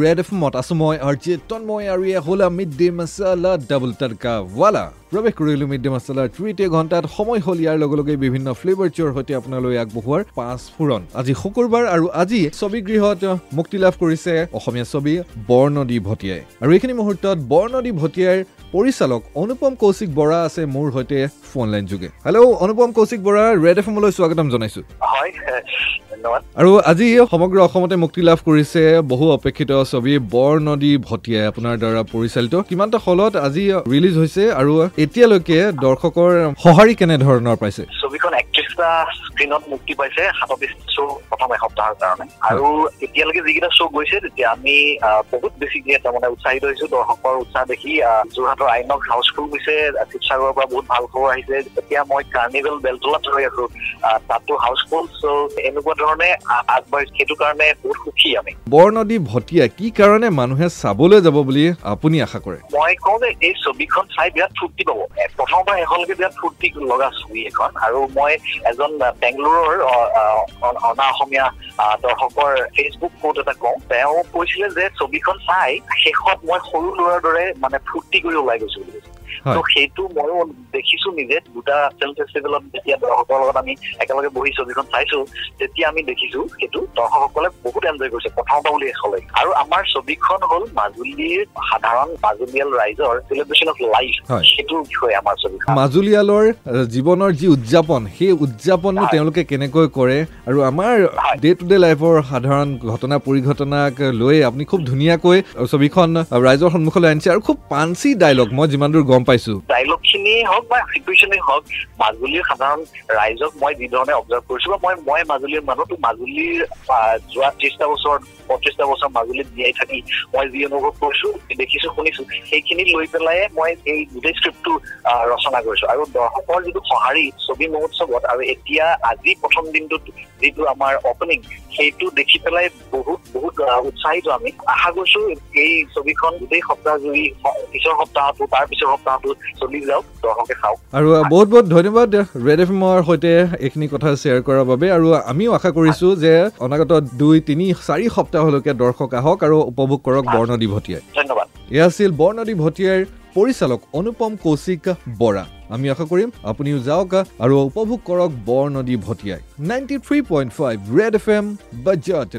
Red F মত আছো মই আৰ জে তন্ময় আৰু এয়া হ'ল mid day masala double tadka wala প্ৰৱেশ কৰিলোঁ মিড ডে মচালাৰ তৃতীয় ঘণ্টাত সময় হ'ল ইয়াৰ লগে লগে বিভিন্ন ফ্লেভাৰ চিয়ৰ সৈতে আপোনালৈ আগবঢ়োৱাৰ পাঁচ ফুৰণ। আজি শুকুৰবাৰ আৰু আজি ছবিগৃহত মুক্তি লাভ কৰিছে অসমীয়া ছবি বৰনদী ভটিয়াই। আৰু এইখিনি মুহূৰ্তত বৰনদী ভটিয়াৰ পৰিচালক অনুপম কৌশিক বৰা আছে মোৰ সৈতে ফোন লাইন যোগে। Hello' Anupam Kaushik Bora red F এমলৈ স্বাগতম জনাইছো। আৰু আজি সমগ্ৰ অসমতে মুক্তি লাভ কৰিছে বহু অপেক্ষিত ছবি বৰ নদী ভটিয়াই। আপোনাৰ দ্বাৰা পৰিচালিত কিমানটা হলত আজি ৰিলিজ হৈছে আৰু এতিয়ালৈকে দৰ্শকৰ সঁহাৰি কেনেধৰণৰ পাইছে? ছবিখন একত্ৰিশটা স্ক্ৰীণত মুক্তি পাইছে সাতত্ৰিশ শ্ব' প্ৰথম এসপ্তাহৰ কাৰণে। আৰু এতিয়ালৈকে যিকেইটা শ্ব' গৈছে তেতিয়া আমি বহুত বেছিকে তাৰমানে উৎসাহিত হৈছো। দৰ্শকৰ উৎসাহ দেখি যোৰহাটৰ আইনক হাউচফুল গৈছে শিৱসাগৰৰ পৰা বহুত ভাল খবৰ আহিছে। এতিয়া মই কাৰ্নিভেল বেলতলাত ৰৈ আছো। তাতো হাউচফুল চ' এনেকুৱা ধৰণে আগবাঢ়িছে সেইটো কাৰণে বহুত সুখী আমি। বৰ নদী ভটিয়া কি কাৰণে মানুহে চাবলৈ যাব বুলি আপুনি আশা কৰে? মই কওঁ যে এই ছবিখন চাই বিৰাট ফূৰ্তি পাব। এ, প্ৰথমবাৰ শেষলৈকে বিৰাট ফূৰ্তি লগা ছবি এখন। আৰু মই এজন বেংগলোৰৰ অনা অসমীয়া দৰ্শকৰ ফেচবুক পোষ্ট এটা কওঁ তেওঁ কৈছিলে যে ছবিখন চাই শেষত মই সৰু ল'ৰাৰ দৰে মানে ফূৰ্তি কৰি ওলাই গৈছো বুলি কৈছে। ত' সেইটো ময়ো দেখিছো নিজে দুটা ফিল্ম ফেষ্টিভেলত যেতিয়া দৰ্শকৰ লগত আমি একেলগে বহি ছবিখন চাইছো তেতিয়া আমি দেখিছো সেইটো দৰ্শকসকলে বহুত এনজয় কৰিছে প্ৰথমবাৰ বুলি শেষলৈকে আৰু আমাৰ ছবিখন হ'ল মাজুলীৰ সাধাৰণ মাজুলীয়াল ৰাইজৰ চেলিব্ৰেশ্যন অফ লাইফ। সেইটোৰ বিষয়ে আমাৰ ছবিখন মাজুলীয়ালৰ জীৱনৰ যি উদযাপন সেই উদযাপনটো হয়। তেওঁলোকে কেনেকৈ কৰে আৰু আমাৰ। ডে টু ডে লাইফৰ সাধাৰণ ঘটনা পৰিঘটনাক লৈ আপুনি খুব ধুনীয়াকৈ ছবিখন ৰাইজৰ সন্মুখলৈ আনিছে আৰু খুব পাঞ্চি ডাইলগ মই যিমান দূৰ গম পাইছো। ডাইলগ খিনিয়ে হওক বা চিটুৱেশ্যনেই হওক মাজুলীৰ সাধাৰণ ৰাইজক মই যি ধৰণে অবজাৰ্ভ কৰিছো বা মই মই মাজুলীৰ মানুহটো মাজুলীৰ যোৱা ত্ৰিশটা বছৰ পঁয়ত্ৰিশটা বছৰ মাজুলীত জীয়াই থাকি মই যি অনুভৱ কৰিছো দেখিছো শুনিছো। সেইখিনি লৈ পেলাই মই এই গোটেই স্ক্ৰিপ্টটো ৰচনা কৰিছো। আৰু দৰ্শকৰ যিটো সঁহাৰি ছবি মহোৎসৱত আৰু এতিয়া আজি প্ৰথম দিনটোত যিটো আমাৰ অপেনিং সেইটো দেখি পেলাই বহুত বহুত উৎসাহিত আমি। আশা কৰিছো এই ছবিখন গোটেই সপ্তাহ জুৰি পিছৰ সপ্তাহতো তাৰ পিছৰ সপ্তাহতো চলি যাওক দৰ্শকে চাওক। আৰু বহুত বহুত ধন্যবাদ ৰেড এফ এমৰ সৈতে এইখিনি কথা শ্বেয়াৰ কৰাৰ বাবে। আৰু আমিও আশা কৰিছো যে অনাগত দুই তিনি চাৰি সপ্তাহলৈকে দৰ্শক আহক আৰু উপভোগ কৰক বৰ্ণদী ভটিয়াই ধন্যবাদ। এয়া আছিল বৰ্ণদী ভটিয়াৰ পৰিচালক অনুপম কৌশিক বৰা। আমি আশা কৰিম আপুনিও যাওক আৰু উপভোগ কৰক বৰ্ণদী ভটিয়াই। Ninety three point five red F M বাজাত